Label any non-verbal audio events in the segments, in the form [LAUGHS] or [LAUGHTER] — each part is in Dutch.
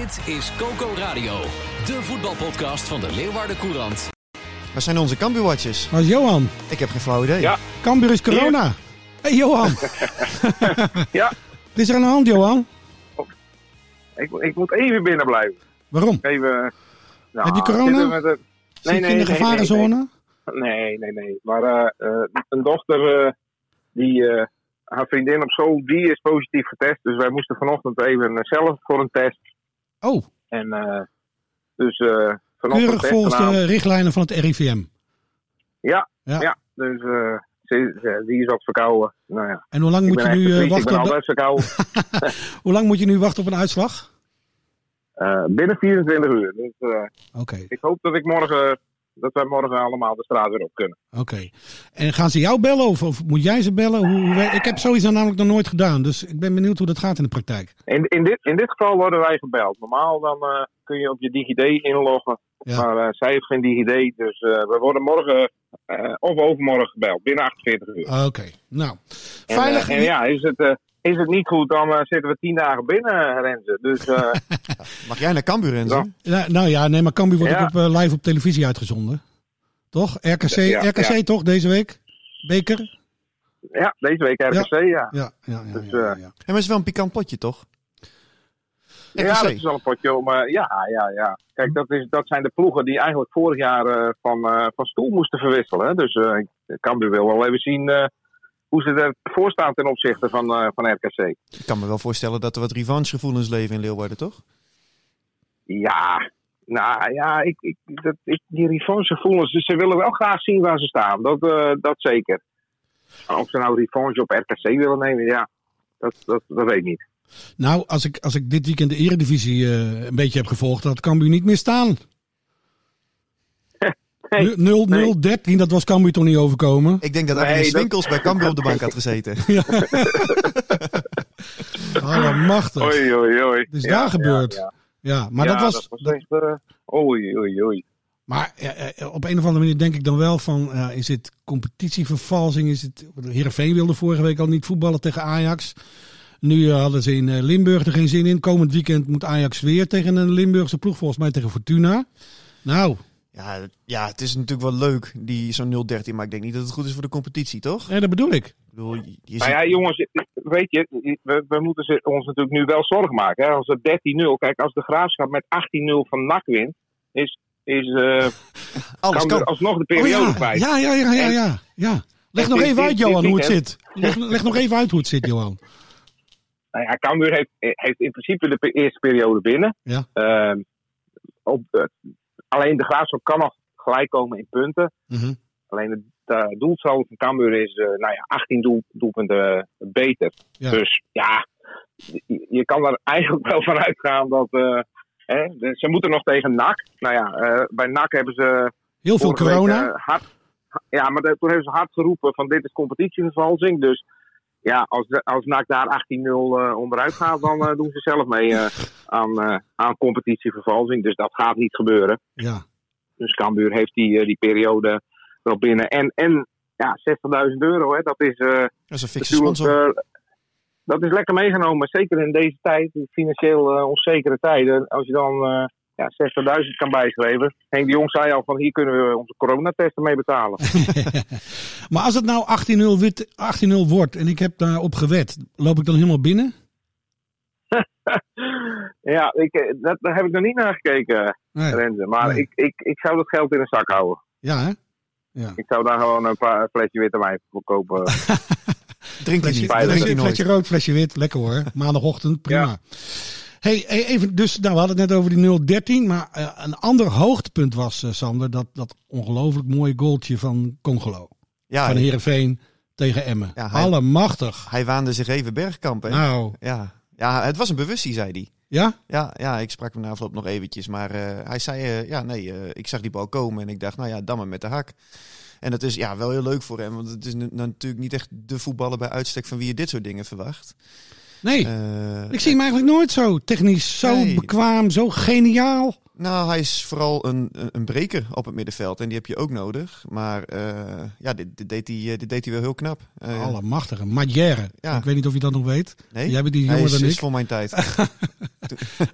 Dit is Coco Radio, de voetbalpodcast van de Leeuwarden Courant. Waar zijn onze Cambuur-watches? Waar is Johan? Ik heb geen flauw idee. Ja. Cambuur is corona. hey, Johan. [LAUGHS] Ja, Wat is er aan de hand, Johan? ik, ik moet even binnen blijven. Waarom? Even, nou, Heb je corona? met je in de gevarenzone? Nee, nee, nee. Maar eh, eh, een dochter, eh, die, eh, haar vriendin op school, die is positief getest. Dus wij moesten vanochtend even eh, zelf voor een test. Oh, En eh, dus eh vanochtend keurig volgens de richtlijnen van het RIVM. Ja, Ja. ja. dus eh, die is wat verkouden. Nou ja, En hoe lang moet je nu vries, ik wachten ben op altijd verkouden. [LAUGHS] Hoe lang moet je nu wachten op een uitslag? Binnen 24 uur. Dus Oké, ik hoop dat ik morgen, dat wij morgen allemaal de straat weer op kunnen. oké. En gaan ze jou bellen of, of moet jij ze bellen? Hoe, hoe, ik heb sowieso namelijk nog nooit gedaan, dus ik ben benieuwd hoe dat gaat in de praktijk. In, in, dit, in dit geval worden wij gebeld. Normaal dan eh, kun je op je DigiD inloggen. Ja. Maar eh, zij heeft geen DigiD. Dus eh, we worden morgen of overmorgen gebeld. Binnen 48 uur. Oké, nou. En, Veilig. en ja, is het, is het niet goed, dan eh, zitten we 10 dagen binnen, Renze. Dus eh, [LAUGHS] Mag jij naar Cambuur, Renze? Ja. Ja, nou ja, nee, maar Cambuur wordt Ja. ook op, eh, live op televisie uitgezonden. Toch? RKC, Ja, RKC ja. toch deze week? Beker? ja, deze week RKC, ja. Ja, Ja, ja, ja. Dus, ja, ja, eh, ja. Ja, maar het is wel een pikant potje, toch? dat RKC. is wel een potje om. eh, ja, ja, ja. Kijk, dat, is, dat zijn de ploegen die eigenlijk vorig jaar eh, van, eh, van stoel moesten verwisselen. hè. Dus eh Cambuur wil wel even zien eh, hoe ze ervoor staan ten opzichte van, eh, van RKC. Ik kan me wel voorstellen dat er wat revanchegevoelens leven in Leeuwarden, toch? Ja, nou ja, ik, ik, dat, ik, die revanchegevoelens, dus ze willen wel graag zien waar ze staan. Dat, eh, dat zeker. Maar of ze nou revanche op RKC willen nemen, ja, dat, dat, dat weet ik niet. Nou, als ik, als ik dit weekend de Eredivisie eh, een beetje heb gevolgd, dat Cambuur niet meer staan. Nee, 0 nee. 0 13, dat was Cambuur toch niet overkomen? Ik denk dat Nee, dat- Winkels bij Cambuur op de bank had [LAUGHS] gezeten. Allemachtig. Oei, oei, oei. Dus Ja, daar ja, gebeurd. ja. Ja, maar Ja, dat was. Dat was echt, eh, oei, oei, oei. Maar eh, eh, op een of andere manier denk ik dan wel van, ja, is het competitievervalsing? Is het, Heerenveen wilde vorige week al niet voetballen tegen Ajax. Nu eh, hadden ze in eh, Limburg er geen zin in. Komend weekend moet Ajax weer tegen een Limburgse ploeg, volgens mij tegen Fortuna. Nou, Ja, ja, het is natuurlijk wel leuk, die zo'n 0-13, maar ik denk niet dat het goed is voor de competitie, toch? eh, dat bedoel ik. Ik bedoel, je Nou ja, jongens, weet je, we, we moeten ze- ons natuurlijk nu wel zorgen maken. Hè? Als het 13-0, kijk, als de graafschap met 18-0 van NAC wint, is, is eh alles kan. alsnog de Oh periode ja, kwijt. ja, ja, ja, ja, ja, ja. Leg nog dit- even uit, Johan, dit hoe het zit. Leg, leg nog even uit hoe het zit, Johan. Nou ja, Cambuur heeft, heeft in principe de eerste periode binnen. Ja. Ehm, op, de- alleen de graafschap kan nog gelijk komen in punten. Mhm. Alleen het uh, doelsaldo van Cambuur is eh, nou ja, 18 doel, doelpunten beter. Ja. Dus ja, je, je kan er eigenlijk [LAUGHS] wel van uitgaan dat... eh, hè, ze moeten nog tegen NAC. Nou ja, eh, bij NAC hebben ze... Heel veel week, corona. eh, hard, ja, maar toen hebben ze hard geroepen van dit is competitievervalsing. Dus ja, als, de- als NAC daar 18-0 eh, onderuit gaat, dan eh, doen ze zelf mee eh, aan, eh, aan competitievervalsing. Dus dat gaat niet gebeuren. Ja. Dus Cambuur heeft die, eh, die periode wel binnen. En, en ja, 60.000 euro, hè, dat is eh, Dat is een fikse natuurlijk sponsor. dat is lekker meegenomen. Zeker in deze tijd, die financieel onzekere tijden. Als je dan ja, 60.000 kan bijschrijven. Henk de Jong zei al van hier kunnen we onze coronatesten mee betalen. [LAUGHS] Maar als het nou 18-0 wit- 18-0 wordt en ik heb daarop gewet, loop ik dan helemaal binnen? [LAUGHS] ja, ik, eh, dat, daar heb ik nog niet naar gekeken, Nee. Renze. Maar Nee. ik, ik, ik zou dat geld in een zak houden. Ja, hè? Ja. Ik zou daar gewoon een paar flesje witte wijn voor kopen. [LAUGHS] Drinkt hij Flesje, niet, hij flesje, nooit. flesje rood, flesje wit. Lekker hoor. [LAUGHS] Maandagochtend, prima. Hey, hey, even, dus, nou, we hadden het net over die 013. Maar eh, een ander hoogtepunt was, eh, Sander, dat, dat ongelooflijk mooie goaltje van Congolo. Ja, van Heerenveen tegen Emmen. Ja, hij- Allemachtig. hij waande zich even bergkamp, hè? Nou, Ja, Ja, het was een bewustie, zei hij. Ja? Ja, ja, ik sprak hem na afloop nog eventjes. Maar eh, hij zei, eh, ja, nee, eh, ik zag die bal komen en ik dacht, nou ja, maar met de hak. En dat is ja, wel heel leuk voor hem, want het is natuurlijk niet echt de voetballer bij uitstek van wie je dit soort dingen verwacht. Nee. Ik zie hem eigenlijk nooit zo technisch, zo Nee. bekwaam, zo geniaal. Nou, hij is vooral een, een, breker op het middenveld en die heb je ook nodig. Maar ja, dit, dit, deed hij, dit deed hij wel heel knap. Eh, Allemachtige. Magère. Ja. Ik weet niet of je dat nog weet. nee, Jij bent die hij jonger is, dan is ik. voor mijn tijd. [LAUGHS]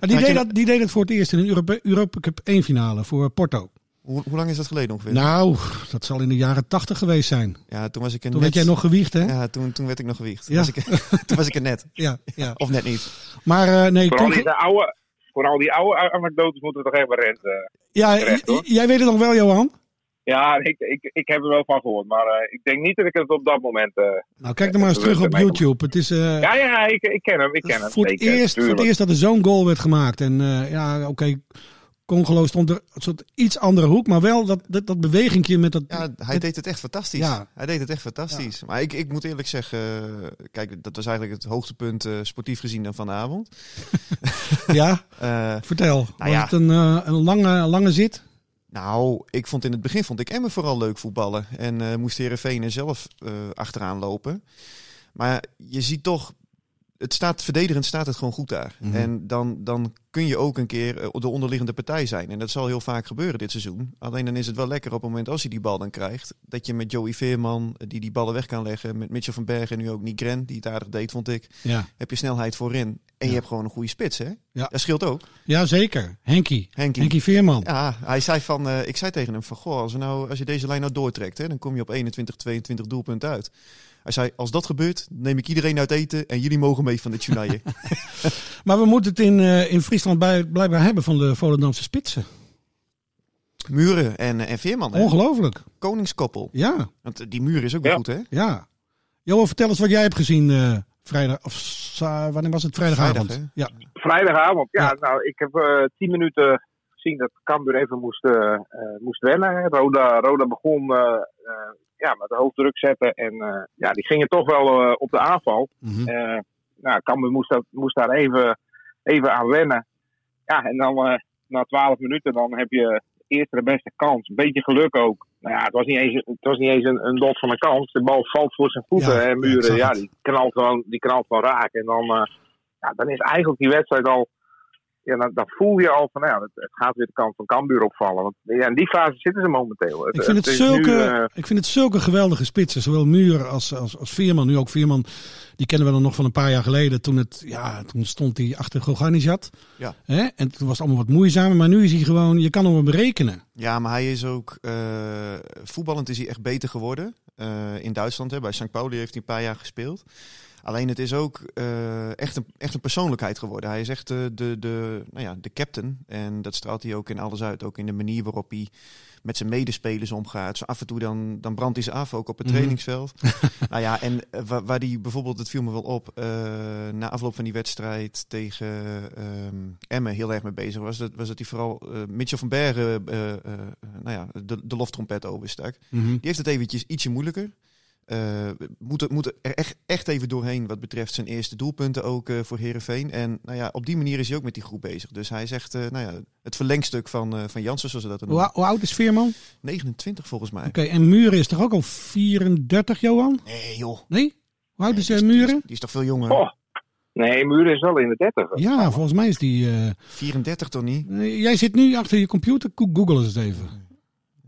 Die, deed dat, die deed het voor het eerst in een Europa, Europa Cup 1 finale voor Porto. hoe, hoe lang is dat geleden ongeveer? Nou, dat zal in de jaren 80 geweest zijn. ja, toen was ik er Toen net... werd jij nog gewiegd, hè? Ja, Ja, toen, toen werd ik nog gewicht. Ja. Was ik, [LAUGHS] toen was ik er net. [LAUGHS] ja. Of net niet. Maar eh, nee, Vooral toen, die, de oude, vooral die oude anekdotes moeten we toch even redden. ja, terecht, j- hoor. jij weet het nog wel, Johan? Ja, ik, ik, ik heb er wel van gehoord. Maar eh, ik denk niet dat ik het op dat moment... eh, Nou, kijk dan maar eens terug op YouTube. Het is eh, ja, ja, ik, ik ken hem. Ik ken hem. voor, het zeker, eerst, voor het tuurlijk. eerst dat er zo'n goal werd gemaakt. En eh, ja, oké, Congolo stond er een soort iets andere hoek, maar wel dat, dat, dat bewegingje met dat... Ja, hij met- deed het echt fantastisch. Ja. Hij deed het echt fantastisch. Maar ik, ik moet eerlijk zeggen, kijk, dat was eigenlijk het hoogtepunt eh, sportief gezien dan van de avond. [LAUGHS] Ja, [LAUGHS] vertel. Was Nou ja. het een, een lange, lange zit? Nou, ik vond in het begin vond ik Emmen vooral leuk voetballen. En eh moest Heerenveen er zelf eh, achteraan lopen. Maar je ziet toch, het staat, verdedigend staat het gewoon goed daar. Mhm. En dan, dan kun je ook een keer eh, de onderliggende partij zijn. En dat zal heel vaak gebeuren dit seizoen. Alleen dan is het wel lekker op het moment als hij die bal dan krijgt. Dat je met Joey Veerman, die die ballen weg kan leggen. Met Mitchell van Bergen en nu ook Nigren, die het aardig deed, vond ik. Ja. Heb je snelheid voorin. En Ja. je hebt gewoon een goede spits, hè? Ja. Dat scheelt ook. ja, zeker. Henkie. Henkie. Henkie Veerman. Ja, hij zei van, eh, ik zei tegen hem van, goh, als, we nou, als je deze lijn nou doortrekt, hè, dan kom je op 21, 22 doelpunten uit. Hij zei, als dat gebeurt, neem ik iedereen uit eten en jullie mogen mee van de Tjunaje. [LAUGHS] [LAUGHS] Maar we moeten het in, eh, in Friesland bij, blijkbaar hebben van de Volendamse spitsen. Muren en, en Veerman, hè? Ongelooflijk. koningskoppel. Ja, Want eh, die muur is ook wel Ja. goed, hè? ja. Johan, vertel eens wat jij hebt gezien eh, vrijdag. Of wanneer was het? Vrijdagavond. Vrijdag, ja. Vrijdagavond, ja, Ja. nou, ik heb eh, tien minuten gezien dat Cambuur even moest, eh, eh, moest wennen. hè. Roda, Roda begon eh, eh, ja, met de hoofddruk zetten en eh, ja, die gingen toch wel eh, op de aanval. Eh nou, Cambuur moest, dat, moest daar even, even aan wennen. Ja, en dan eh, na twaalf minuten dan heb je eerst de beste kans. Een beetje geluk ook. Nou ja, het was niet eens, het was niet eens een, een dot van een kans. De bal valt voor zijn voeten Ja, en Muren, ja, die knalt gewoon, die knalt gewoon raak. En dan, eh, ja, dan is eigenlijk die wedstrijd al... Ja, dan, dan voel je al van, nou ja, het, het gaat weer de kant van Cambuur opvallen. Want ja, in die fase zitten ze momenteel. Ik vind het, zulke, nu, eh, ik vind het zulke geweldige spitsen. Zowel Muur als, als, als Veerman. Nu ook Veerman. Die kennen we dan nog van een paar jaar geleden. Toen, het, ja, toen stond hij achter Goganizat. Ja. Hè? En toen was het allemaal wat moeizamer. Maar nu is hij gewoon... Je kan hem berekenen. Ja, maar hij is ook... eh, voetballend is hij echt beter geworden. Eh, in Duitsland, hè, bij St. Pauli heeft hij een paar jaar gespeeld. Alleen het is ook eh, echt, een, echt een persoonlijkheid geworden. Hij is echt de, de, de, nou ja, de captain. En dat straalt hij ook in alles uit. Ook in de manier waarop hij met zijn medespelers omgaat. Zo af en toe dan, dan brandt hij ze af, ook op het Mhm. trainingsveld. [LAUGHS] nou ja, en eh, waar, waar die bijvoorbeeld, het viel me wel op, eh, na afloop van die wedstrijd tegen ehm Emmen heel erg mee bezig was. Dat, was dat hij vooral eh, Mitchell van Bergen, nou ja, de, de loftrompet overstak. Die heeft het eventjes ietsje moeilijker. Eh moet, er- moet er echt, echt even doorheen wat betreft zijn eerste doelpunten ook eh, voor Herenveen. En nou ja, op die manier is hij ook met die groep bezig. Dus hij is echt eh, nou ja, het verlengstuk van, eh van Jansen, zoals ze dat Hoe, noemen. hoe oud is Veerman? Oké, 29 volgens mij. en Muren is toch ook al 34, Johan? Nee joh. Nee? Hoe oud is Nee, die, is, die, Muren? is, die is toch veel jonger? Oh. Nee, Muren is wel in de 30. Ja, volgens mij is die... eh, 34 toch niet? jij zit nu achter je computer. Go- Google eens even.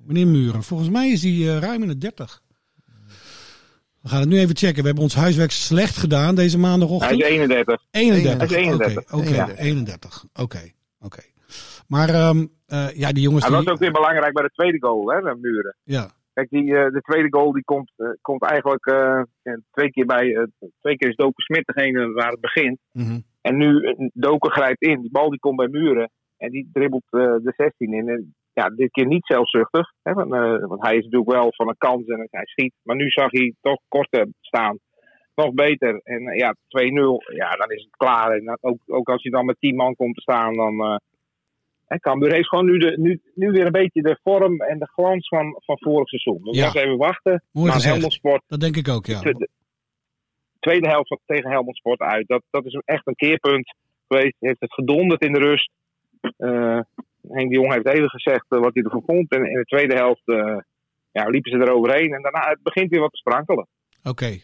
Meneer Muren. Volgens mij is die eh, ruim in de 30. We gaan het nu even checken. We hebben ons huiswerk slecht gedaan deze Hij maandagochtend. is 31. 31. Hij is 31. Oké, oké, Ja. 31. Oké, oké. Maar ehm, eh, ja, die jongens Hij die... was ook weer belangrijk bij de tweede goal, hè, met Muren. Ja, Kijk, die, eh, de tweede goal die komt, eh, komt eigenlijk twee keer bij. twee keer is Doken Smit degene waar het begint. mhm. En nu Doken grijpt in. Die bal die komt bij Muren. En die dribbelt de 16 in. En ja, dit keer niet zelfzuchtig. Hè, want, eh, want hij is natuurlijk wel van een kans en hij schiet. Maar nu zag hij toch korter staan. Nog beter. En eh, ja, 2-0. Ja, dan is het klaar. En dan ook, ook als je dan met 10 man komt te staan, dan. eh hè, Cambuur heeft gewoon nu, de, nu, nu weer een beetje de vorm en de glans van, van vorig seizoen. Dus Ja. even wachten. Mooi maar. Helmond Sport dat denk ik ook, ja. de, tweede helft van- tegen Helmond Sport uit. Dat, dat is echt een keerpunt geweest. Heeft het gedonderd in de rust. Eh, Henk de Jong heeft even gezegd eh, wat hij ervan vond. En in de tweede helft eh, ja, liepen ze eroverheen. En daarna het begint weer wat te sprankelen. Oké.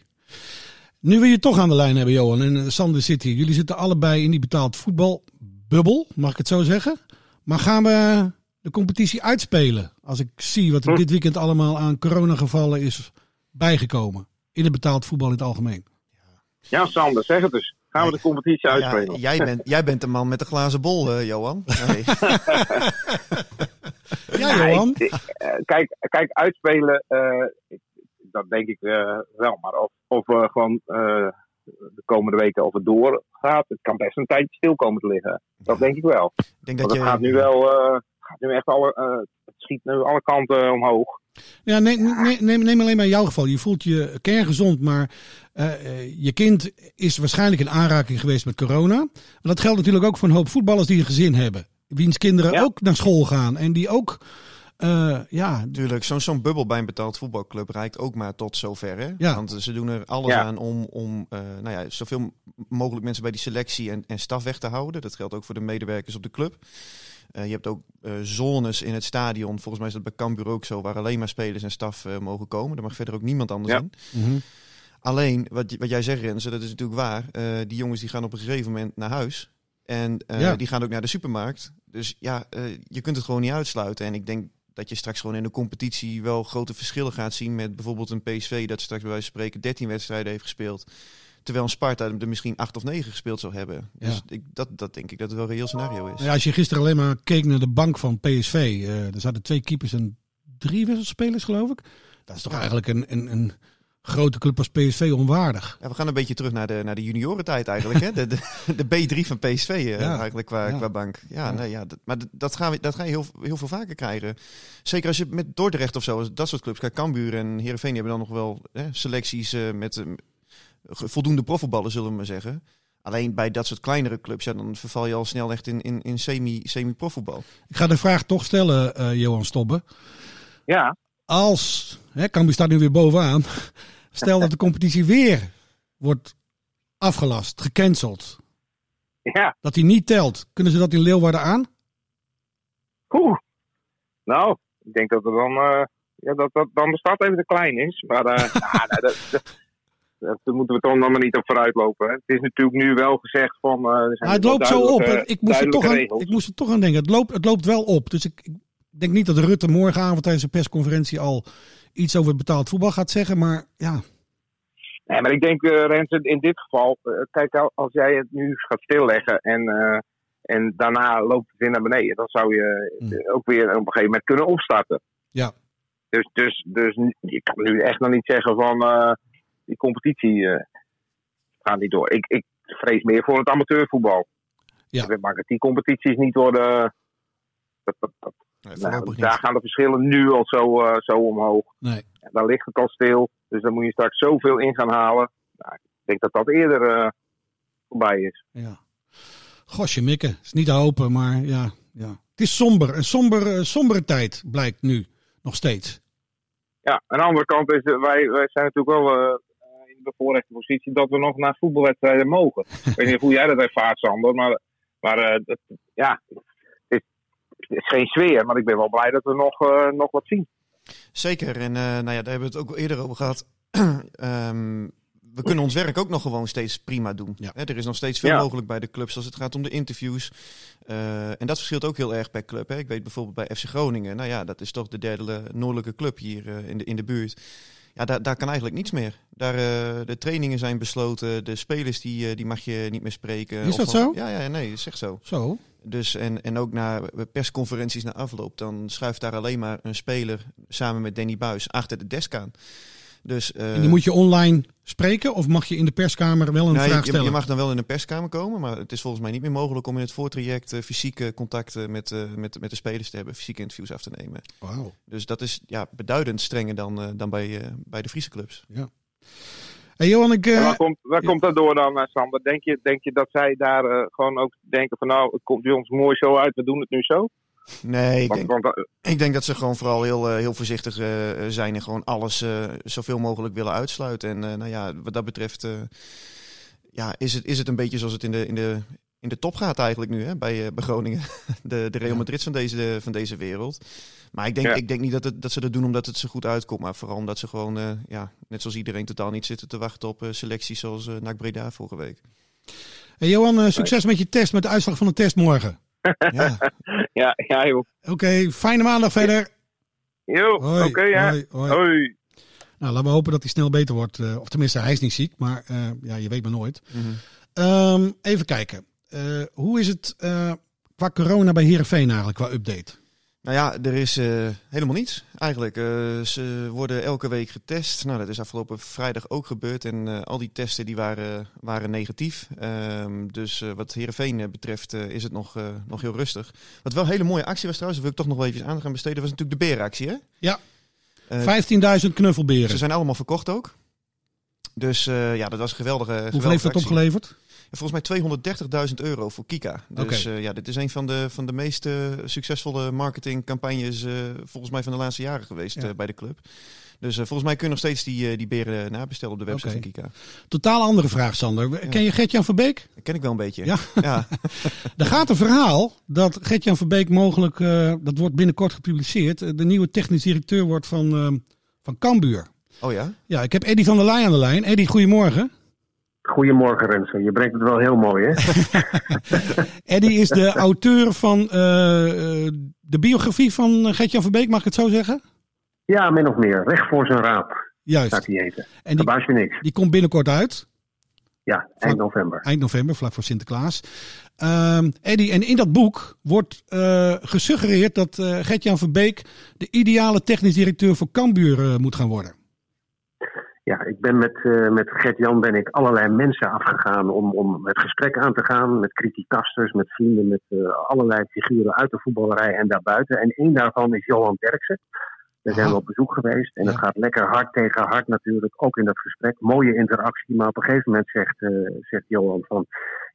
Nu we je toch aan de lijn hebben, Johan, en eh, Sander zit hier. Jullie zitten allebei in die betaald voetbalbubbel, mag ik het zo zeggen? Maar gaan we de competitie uitspelen? Als ik zie wat er Hm. dit weekend allemaal aan coronagevallen is bijgekomen. In het betaald voetbal in het algemeen. Ja, Sander, zeg het dus. Gaan we de competitie Ja, uitspelen? jij, bent, jij bent de man met de glazen bol, eh, Johan. Nee. Ja, [LAUGHS] Ja, Johan. ik- ik- eh, kijk, kijk, uitspelen, eh, dat denk ik wel. Maar of, of we gewoon eh, de komende weken of het doorgaat, het kan best een tijdje stil komen te liggen. Dat denk ik wel. Ik denk Want dat het je, gaat nu wel, eh, gaat nu echt alle, eh, schiet nu alle kanten omhoog. Ja, neem, neem, alleen maar jouw geval. Je voelt je kerngezond, maar eh, eh, je kind is waarschijnlijk in aanraking geweest met corona. Maar dat geldt natuurlijk ook voor een hoop voetballers die een gezin hebben. Wiens kinderen Ja. ook naar school gaan en die ook, eh, ja, Natuurlijk, zo'n zo'n bubbel bij een betaald voetbalclub reikt ook maar tot zover. Hè? Ja. Want ze doen er alles Ja. aan om, om eh, nou ja, zoveel mogelijk mensen bij die selectie en, en staf weg te houden. Dat geldt ook voor de medewerkers op de club. Eh, je hebt ook eh, zones in het stadion. Volgens mij is dat bij Cambuur ook zo, waar alleen maar spelers en staf eh, mogen komen. Daar mag verder ook niemand anders Ja. in. Mhm. Alleen, wat, wat jij zegt Renze, dat is natuurlijk waar. Eh, die jongens die gaan op een gegeven moment naar huis. En eh, Ja. die gaan ook naar de supermarkt. Dus ja, eh, je kunt het gewoon niet uitsluiten. En ik denk dat je straks gewoon in de competitie wel grote verschillen gaat zien met bijvoorbeeld een PSV dat straks bij wijze van spreken 13 wedstrijden heeft gespeeld. Terwijl een Sparta er misschien 8 of 9 gespeeld zou hebben. Dus Ja. ik, dat, dat denk ik dat het wel een reëel scenario is. Ja, als je gisteren alleen maar keek naar de bank van PSV, eh, er zaten twee keepers en drie wisselspelers, geloof ik. Dat is toch eigenlijk een, een, een grote club als PSV onwaardig. Ja, we gaan een beetje terug naar de, naar de juniorentijd eigenlijk. Hè? De, de, [LAUGHS] de B3 van PSV eh, Ja. eigenlijk qua, Ja. qua bank. Ja. Nee, ja dat, maar dat- gaan we, dat ga je heel, heel veel vaker krijgen. Zeker als je met Dordrecht of zo, dat soort clubs. Kijk, Cambuur en Heerenveen die hebben dan nog wel hè, selecties eh, met eh, voldoende profvoetballen, zullen we maar zeggen. Alleen bij dat soort kleinere clubs, ja, dan verval je al snel echt in, in, in semi, semi-profvoetbal. Ik ga de vraag toch stellen, eh, Johan Stobbe. Ja, Als, hè, Cambuur staat nu weer bovenaan. Stel dat de competitie weer wordt afgelast, gecanceld. ja. Dat hij niet telt. Kunnen ze dat in Leeuwarden aan? Oeh. Nou, ik denk dat er dan, eh, ja, dat, dat dan de stad even te klein is. Maar [LAUGHS] nou, dat, dat- daar moeten we toch nog maar niet op vooruit lopen. Hè. Het is natuurlijk nu wel gezegd van... eh, er zijn het loopt zo op. Ik moest, er toch aan, ik moest er toch aan denken. Het loopt, het loopt wel op. Dus ik, ik denk niet dat Rutte morgenavond tijdens een persconferentie al iets over betaald voetbal gaat zeggen. Maar ja, Nee, maar ik denk, Renze, in dit geval, eh, kijk, al- als jij het nu gaat stilleggen en, en daarna loopt het weer naar beneden, dan zou je eh, ook weer op een gegeven moment kunnen opstarten. Ja. Dus, dus, dus je kan nu echt nog niet zeggen van die competitie eh, gaat niet door. Ik, ik vrees meer voor het amateurvoetbal. Ja. Dat die competities niet worden. Dat, dat, dat, Nee, nou, daar gaan de verschillen nu al zo, eh, zo omhoog. nee. En dan ligt het al stil. Dus dan moet je straks zoveel in gaan halen. Nou, ik denk dat dat eerder eh, voorbij is. Ja. Gosje mikken. Is niet te hopen, maar ja. ja. Het is somber. Een somber, eh, sombere tijd blijkt nu. Nog steeds. Ja, aan de andere kant is eh, wij, wij zijn natuurlijk wel eh, bevoorrechte positie dat we nog naar voetbalwedstrijden mogen. ik weet niet hoe jij dat ervaart, Sander. Maar, maar eh, het, ja, het is, het is geen sfeer. Maar ik ben wel blij dat we nog, eh, nog wat zien. Zeker. En eh, nou ja, daar hebben we het ook al eerder over gehad. [CLEARS THROAT] Ehm, we kunnen ons werk ook nog gewoon steeds prima doen. Ja. Hè, er is nog steeds veel Ja. mogelijk bij de clubs als het gaat om de interviews. Eh, en dat verschilt ook heel erg per club. Hè. Ik weet bijvoorbeeld bij FC Groningen. Nou ja, dat is toch de derde eh, noordelijke club hier eh, in, de, in de buurt. Ja, daar, daar kan eigenlijk niets meer. Daar, eh, de trainingen zijn besloten. De spelers die, eh, die mag je niet meer spreken. Is dat van- zo? Ja, ja, nee, dat is echt zo. Zo. Dus en, en ook na persconferenties na afloop, dan schuift daar alleen maar een speler samen met Danny Buis achter de desk aan. Dus, eh, En die moet je online spreken of mag je in de perskamer wel een nou, vraag je, stellen? je mag dan wel in een perskamer komen, maar het is volgens mij niet meer mogelijk om in het voortraject eh, fysieke contacten met, eh, met, met de spelers te hebben, fysieke interviews af te nemen. Wauw. Dus dat is ja, beduidend strenger dan, eh, dan bij, eh, bij de Friese clubs. Hey Johan, ik... Eh, waar komt, waar ja. komt dat door dan, eh, Sander? Denk je, denk je dat zij daar eh, gewoon ook denken van nou, het komt bij ons mooi zo uit, we doen het nu zo? Nee, ik Want, denk, want, ik denk dat ze gewoon vooral heel, eh, heel voorzichtig eh, zijn en gewoon alles eh, zoveel mogelijk willen uitsluiten. En eh, nou ja, wat dat betreft eh, ja, is, het, is het een beetje zoals het in de, in de, in de top gaat eigenlijk nu hè, bij, eh, bij Groningen. [LAUGHS] De, de Real Madrid van deze, van deze wereld. Maar ik denk, Ja. ik denk niet dat, het, dat ze dat doen omdat het zo goed uitkomt. Maar vooral omdat ze gewoon, eh, ja, net zoals iedereen, totaal niet zitten te wachten op selecties zoals eh NAC Breda vorige week. Hey, Johan, succes met je test, met de uitslag van de test morgen. Ja, [LAUGHS] ja, ja, joh. Oké, fijne maandag verder. Jo, oké, ja. hoi, hoi. Hoi. Nou, laten we hopen dat hij snel beter wordt. eh, of tenminste, hij is niet ziek, maar eh, ja, je weet maar nooit. Mhm. Ehm, even kijken. Eh, hoe is het qua corona bij Heerenveen eigenlijk, qua update? Nou ja, er is eh, helemaal niets eigenlijk. Eh, ze worden elke week getest. Nou, dat is afgelopen vrijdag ook gebeurd. En eh, al die testen die waren, waren negatief. Ehm, dus wat Heerenveen betreft is het nog, nog heel rustig. Wat wel een hele mooie actie was trouwens, daar wil ik toch nog wel even aan gaan besteden, was natuurlijk de berenactie. Hè? Ja. Eh, 15.000 knuffelberen. ze zijn allemaal verkocht ook. Dus ja, dat was een geweldige, Hoeveel geweldige heeft dat actie. opgeleverd? Volgens mij 230.000 euro voor Kika. Dus eh, ja, dit is een van de, van de meest succesvolle marketingcampagnes eh, volgens mij van de laatste jaren geweest Ja. eh, bij de club. Dus volgens mij kun je nog steeds die, die beren nabestellen op de website van Kika. Totaal andere vraag, Sander. Ken je Gertjan Verbeek? Dat ken ik wel een beetje. Ja. ja. [LAUGHS] Er gaat een verhaal dat Gertjan Verbeek mogelijk, dat wordt binnenkort gepubliceerd, de nieuwe technisch directeur wordt van, van Cambuur. Oh ja? Ja, ik heb Eddy van der Leij aan de lijn. Eddy, goedemorgen. Goedemorgen Rensen, je brengt het wel heel mooi hè? [LAUGHS] Eddy is de auteur van eh, eh, de biografie van Gertjan Verbeek, mag ik het zo zeggen? ja, min of meer. Recht voor zijn raap gaat Juist. hij heten. En die, je niks. die komt binnenkort uit, Ja, eind november. eind november, vlak voor Sinterklaas. Ehm Eddy, en in dat boek wordt eh, gesuggereerd dat eh Gertjan Verbeek de ideale technisch directeur voor Cambuur moet gaan worden. Ja, ik ben met, eh, met Gert-Jan ben ik allerlei mensen afgegaan om, om het gesprek aan te gaan. Met criticasters, met vrienden, met eh, allerlei figuren uit de voetballerij en daarbuiten. En één daarvan is Johan Derksen. Daar zijn we op bezoek geweest. En het gaat lekker hard tegen hard natuurlijk, ook in dat gesprek. Mooie interactie. Maar op een gegeven moment zegt, eh, zegt Johan van...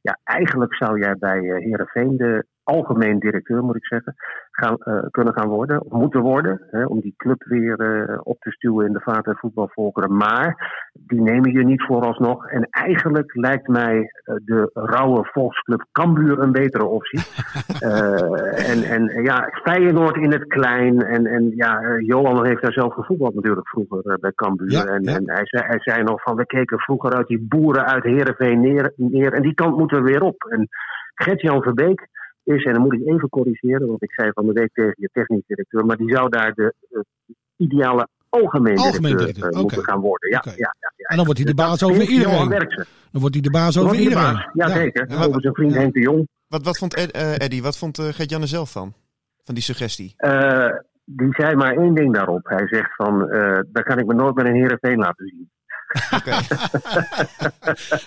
Ja, eigenlijk zou jij bij Heerenveen de algemeen directeur, moet ik zeggen, gaan, eh, kunnen gaan worden. Of moeten worden. Hè, om die club weer eh, op te stuwen in de vaart- en voetbalvolkeren. Maar die nemen je niet vooralsnog. En eigenlijk lijkt mij eh, de rauwe volksclub Cambuur een betere optie. [LAUGHS] En, en ja, Feyenoord in het klein. En, en ja, Johan heeft daar zelf gevoetbald natuurlijk vroeger bij Cambuur. Ja, en ja. en hij, zei, hij zei nog van, we keken vroeger uit die boeren uit Heerenveen neer, neer. En die kant moeten we weer op. En Gert-Jan Verbeek is, en dan moet ik even corrigeren, want ik zei van de week tegen je technisch directeur, maar die zou daar de eh, ideale algemeen, Algemeen directeur, eh, moeten gaan worden. Ja, ja, ja, ja. En dan wordt hij de baas over iedereen. Dan wordt hij de baas over iedereen. Ja, zeker. Ja, Over zijn vriend ja. Henk de Jong. Wat, wat vond Ed, eh, Eddie, wat vond eh Gert-Jan er zelf van? Van die suggestie? Eh, die zei maar één ding daarop. Hij zegt van, eh daar kan ik me nooit met een Heerenveen laten zien. Oké.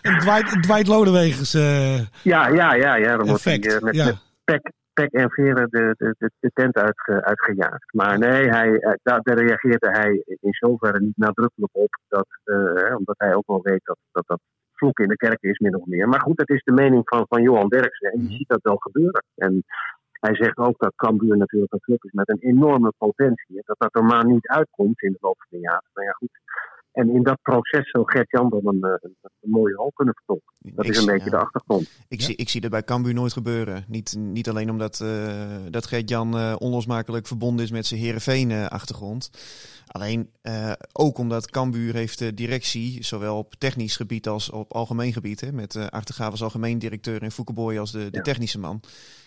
Een [LAUGHS] Dwight, Dwight Lodewegers. eh, Ja, ja, ja, ja. Dan wordt hij met, ja. met pek, pek en veren de, de, de, tent uitge, uitgejaagd. Maar nee, hij, eh, daar, daar reageerde hij in zoverre niet nadrukkelijk op. Dat, eh, omdat hij ook wel weet dat dat, dat vloek in de kerk is, min of meer. Maar goed, dat is de mening van, van Johan Derksen. En je ziet dat wel gebeuren. En hij zegt ook dat Cambuur natuurlijk een club is met een enorme potentie. En dat dat er maar niet uitkomt in de loop van de jaren. Nou ja, goed. En in dat proces zou Gert-Jan dan een, eh, een, een mooie rol kunnen vertolken. Dat Ik is een zie- beetje ja. de achtergrond. Ik, Ja. zie, ik zie dat bij Cambuur nooit gebeuren. Niet, niet alleen omdat eh, dat Gert-Jan eh, onlosmakelijk verbonden is met zijn Heerenveen-achtergrond. Alleen eh, ook omdat Cambuur heeft de directie, zowel op technisch gebied als op algemeen gebied. Hè, met uh, Achtergaaf als algemeen directeur en Foukeboy als de, de Ja. technische man.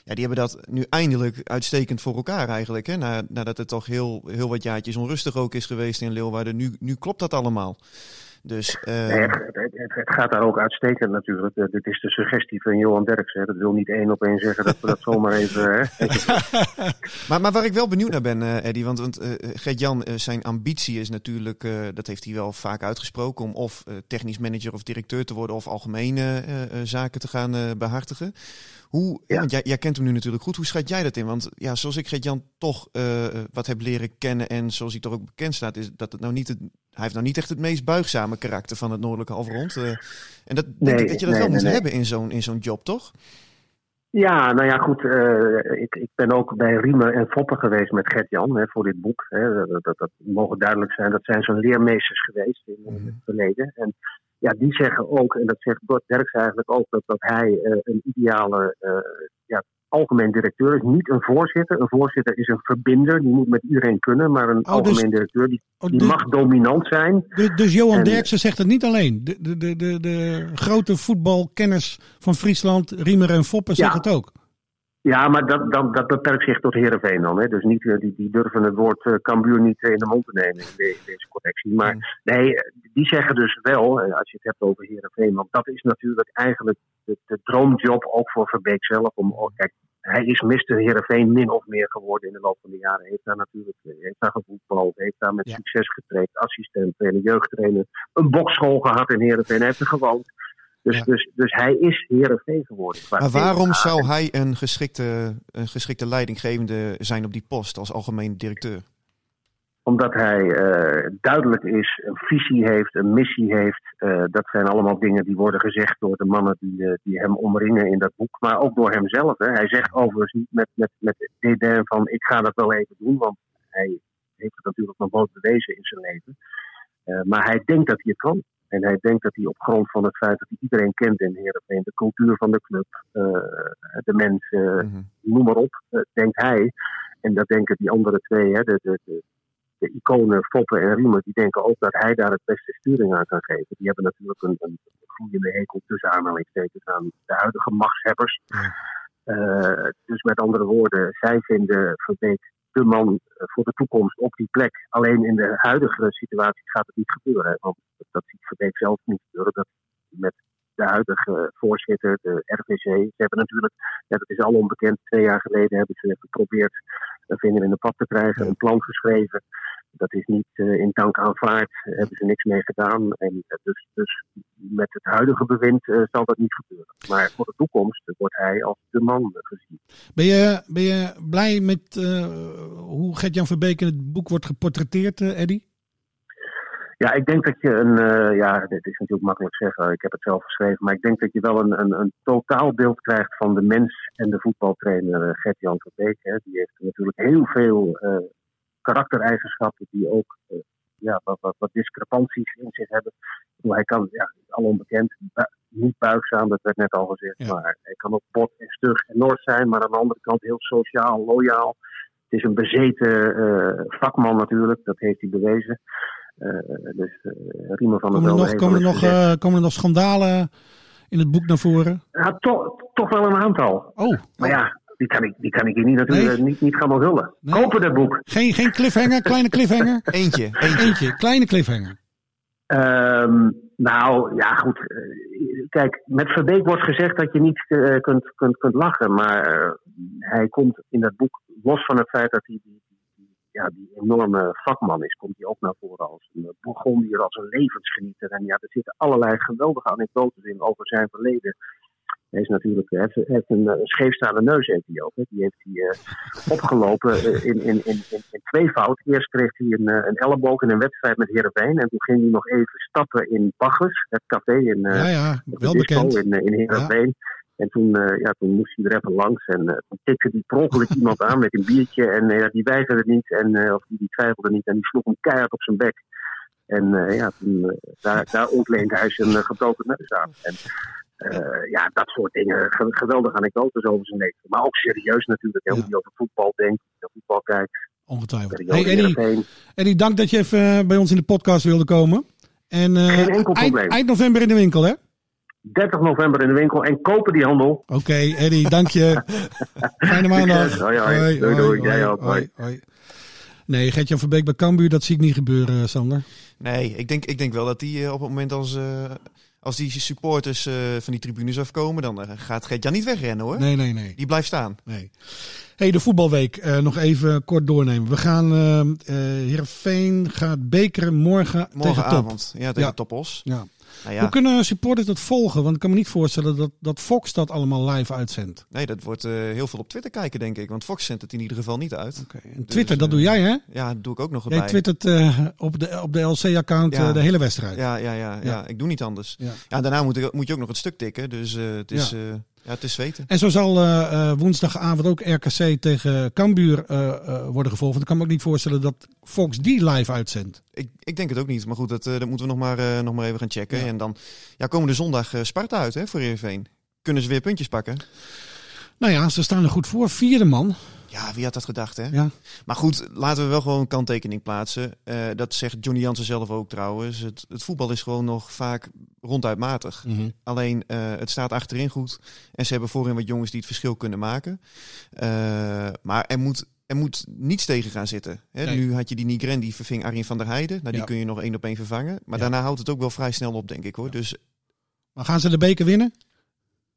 Ja, die hebben dat nu eindelijk uitstekend voor elkaar eigenlijk. Hè, na, nadat het toch heel, heel wat jaartjes onrustig ook is geweest in Leeuwarden. Nu, nu klopt dat allemaal. Dus eh, Nee, het, het, gaat daar ook uitstekend natuurlijk. Eh, dit is de suggestie van Johan Derksen. hè. Dat wil niet één op één zeggen dat we dat zomaar even... Hè. [LAUGHS] Maar, maar waar ik wel benieuwd naar ben, eh Eddie, want, want eh, Gert-Jan, zijn ambitie is natuurlijk, dat heeft hij wel vaak uitgesproken, om of technisch manager of directeur te worden of algemene zaken te gaan eh, behartigen. Hoe, Ja. Want jij, jij kent hem nu natuurlijk goed, hoe schat jij dat in? Want ja, zoals ik Gert-Jan toch wat heb leren kennen en zoals hij toch ook bekend staat, is dat het nou niet het, hij heeft nou niet echt het meest buigzame karakter van het noordelijke halfrond. eh. en dat denk ik dat je dat nee, wel nee, moet hebben in zo'n in zo'n job, toch? Ja, nou ja, goed. eh, ik, ik ben ook bij Riemer en Foppen geweest met Gert-Jan voor dit boek. Hè. Dat, dat, dat mogen duidelijk zijn. Dat zijn zo'n leermeesters geweest in, het verleden. En ja, die zeggen ook, en dat zegt Bart Derks eigenlijk ook, dat, dat hij eh, een ideale ja, algemeen directeur is. Niet een voorzitter. Een voorzitter is een verbinder. Die moet met iedereen kunnen. Maar een dus- algemeen directeur, die, Oh, die dus- mag dominant zijn. Dus, dus Johan En- Derksen zegt het niet alleen. De, de, de, de, de grote voetbalkenners van Friesland, Riemer en Foppen, Ja. zeggen het ook. Ja, maar dat, dat, dat beperkt zich tot Heerenveen dan. Hè? Dus niet, eh, die, die durven het woord eh, Cambuur niet in de mond te nemen in, de- in deze correctie. Maar nee, eh, die zeggen dus wel, eh, als je het hebt over Heerenveen... want dat is natuurlijk eigenlijk de, de droomjob ook voor Verbeek zelf. Om, oh, kijk, hij is Mr. Heerenveen min of meer geworden in de loop van de jaren. Heeft daar natuurlijk heeft daar gevoetbald, heeft daar met Ja. succes getraind. Assistent, trainer, jeugdtrainer, een bokschool gehad in Heerenveen. Hij heeft er gewoond. Dus, Ja. dus, dus hij is Heerenveen geworden. Maar waarom zou hij een geschikte, een geschikte leidinggevende zijn op die post als algemeen directeur? Omdat hij eh, duidelijk is, een visie heeft, een missie heeft. Eh, dat zijn allemaal dingen die worden gezegd door de mannen die, eh, die hem omringen in dat boek. Maar ook door hemzelf. Hè. Hij zegt overigens niet met, met, met dédain van ik ga dat wel even doen. Want hij heeft het natuurlijk nog nooit bewezen in zijn leven. Maar hij denkt dat hij het kan. En hij denkt dat hij op grond van het feit dat hij iedereen kent in Heerenveen, de cultuur van de club, eh, de mensen, Mhm. noem maar op, eh, denkt hij. En dat denken die andere twee, hè, de, de, de, de iconen Foppen en Riemer, die denken ook dat hij daar het beste sturing aan kan geven. Die hebben natuurlijk een, een gloeiende hekel tussen aanhalingstekens aan de huidige machtshebbers. Ja. Eh, dus met andere woorden, zij vinden Verbeek de man eh, voor de toekomst op die plek. Alleen in de huidige situatie gaat het niet gebeuren. Want dat ziet Verbeek zelf niet gebeuren. Dat met de huidige voorzitter, de RVC. Ze hebben natuurlijk, ja, dat is al onbekend, twee jaar geleden hebben ze geprobeerd een vinger in de pap te krijgen, een plan geschreven. Dat is niet eh, in dank aanvaard, daar hebben ze niks mee gedaan. En eh, dus, dus met het huidige bewind eh, zal dat niet gebeuren. Maar voor de toekomst wordt hij als de man eh, gezien. Ben je, ben je blij met eh, hoe Gert-Jan Verbeek in het boek wordt geportretteerd, eh, Eddy? Ja, ik denk dat je een. eh, ja, dit is natuurlijk makkelijk zeggen. Ik heb het zelf geschreven. Maar ik denk dat je wel een, een, een totaalbeeld krijgt van de mens en de voetbaltrainer eh, Gert-Jan Verbeek. Hè. Die heeft natuurlijk heel veel eh, karaktereigenschappen die ook ja, wat, wat, wat discrepanties in zich hebben. Bedoel, Hij kan, ja, al onbekend, bu- niet buigzaam, dat werd net al gezegd. Ja. Maar hij kan ook bot en stug en noord zijn, maar aan de andere kant heel sociaal, loyaal. Het is een bezeten vakman natuurlijk, dat heeft hij bewezen. Eh, dus eh Riemer van der Komen er nog, komen er nog, eh, komen er schandalen in het boek naar voren? Ja, toch, toch wel een aantal. Oh, Maar ja, die kan ik, die kan ik hier niet natuurlijk Nee? niet, niet gaan onthullen. Nee? Kopen dat boek. geen, geen cliffhanger, kleine cliffhanger? [LAUGHS] Eentje, eentje. Eentje, kleine cliffhanger. Ehm, nou, ja goed. Eh, Kijk, met Verbeek wordt gezegd dat je niet eh, kunt, kunt, kunt lachen. Maar eh, hij komt in dat boek, los van het feit dat hij die, ja, die enorme vakman is, komt hij ook naar voren als een Bourgondier, als een levensgenieter. En ja, er zitten allerlei geweldige anekdotes in over zijn verleden. Hij is natuurlijk, hij heeft, heeft een, eh, scheefstaande neus heeft hij ook. Hè. Die heeft hij eh, opgelopen eh, in, in, in, in, tweevoud. Eerst kreeg hij een, eh, een elleboog in een wedstrijd met Heerenveen. En toen ging hij nog even stappen in Baggers, het café in, eh Ja, ja, wel bekend. in, eh, in Heerenveen. En toen, eh, ja, toen moest hij er even langs. En eh, toen tikte hij per ongeluk [LAUGHS] iemand aan met een biertje. En eh, ja, die weigerde niet. En, of die, die twijfelde niet. En die sloeg hem keihard op zijn bek. En ja, toen, daar, daar ontleende hij zijn gebroken neus aan. En ja, dat soort dingen. Ge- geweldige anekdotes over zijn leven. Maar ook serieus natuurlijk. Hè, Ja. Hij over voetbal denkt. Voetbal kijkt. Ongetwijfeld. Hey, Eddie, dank dat je even bij ons in de podcast wilde komen. En Geen enkel eind, probleem. eind november in de winkel, hè? 30 november in de winkel. En kopen die handel. Oké, Eddie, dank je. [LAUGHS] Fijne maandag. Hoi, hoi. Doei, doei. Jij ook. Hoi. hoi. Nee, Gertjan Verbeek bij Cambuur, dat zie ik niet gebeuren, Sander. Nee, ik denk, ik denk wel dat die eh, op het moment als, eh, als die supporters eh, van die tribunes afkomen, dan eh, gaat Gert-Jan niet wegrennen hoor. Nee, nee, nee. Die blijft staan. nee. hey, de voetbalweek. eh, nog even kort doornemen. We gaan, eh eh Heerenveen gaat bekeren morgen, tegen Top. Morgenavond. Ja, tegen Ja. Topos. Ja. Nou ja, Hoe kunnen supporters dat volgen? Want ik kan me niet voorstellen dat, dat Fox dat allemaal live uitzendt. nee, dat wordt eh, heel veel op Twitter kijken denk ik. Want Fox zendt het in ieder geval niet uit. Oké. En Twitter, dat eh, doe jij hè? Ja, dat doe ik ook nog Jij erbij. twittert eh, op de, op de LC-account Ja. de hele wedstrijd. Ja, ja, ja, ja, ik doe niet anders. Ja. Daarna moet, ik, moet je ook nog het stuk tikken. Dus het is, Ja. Ja, het is zweten. En zo zal eh, eh, woensdagavond ook RKC tegen Cambuur eh, worden gevolgd. Ik kan me ook niet voorstellen dat Fox die live uitzendt. Ik, ik denk het ook niet. Maar goed, dat, dat moeten we nog maar, nog maar even gaan checken. Ja. En dan ja, komende zondag Sparta uit hè, voor Heerenveen. Kunnen ze weer puntjes pakken? Nou ja, ze staan er goed voor. Vierde man. Ja, wie had dat gedacht hè? Ja. Maar goed, laten we wel gewoon een kanttekening plaatsen. Eh, dat zegt Johnny Jansen zelf ook trouwens. Het, het voetbal is gewoon nog vaak ronduit matig. Alleen eh, het staat achterin goed. En ze hebben voorin wat jongens die het verschil kunnen maken. Eh, maar er moet, er moet niets tegen gaan zitten. Hè? Nee. Nu had je die Nigren, die verving Arjen van der Heijden. Nou, die Ja. kun je nog één op één vervangen. Maar Ja. daarna houdt het ook wel vrij snel op, denk ik hoor. Dus Maar gaan ze de beker winnen?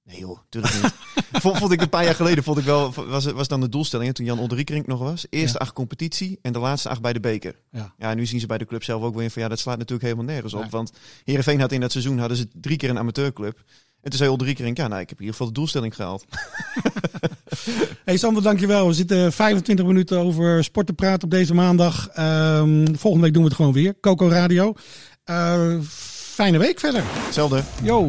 Nee joh, natuurlijk niet. [LAUGHS] vond, ik een paar jaar geleden, vond ik wel, was, was dan de doelstelling hè, toen Jan Olderiekrink nog was. Eerste Ja. acht competitie en de laatste acht bij de beker. Ja. Ja, nu zien ze bij de club zelf ook weer in van ja, dat slaat natuurlijk helemaal nergens op. Want Heerenveen had in dat seizoen hadden ze drie keer een amateurclub. En toen zei Olderiekrink, ja nou, ik heb in ieder geval de doelstelling gehaald. [LAUGHS] Hey Sander, dankjewel. We zitten 25 minuten over sport te praten op deze maandag. Ehm, volgende week doen we het gewoon weer. Coco Radio. Eh, fijne week verder. Hetzelfde. Yo.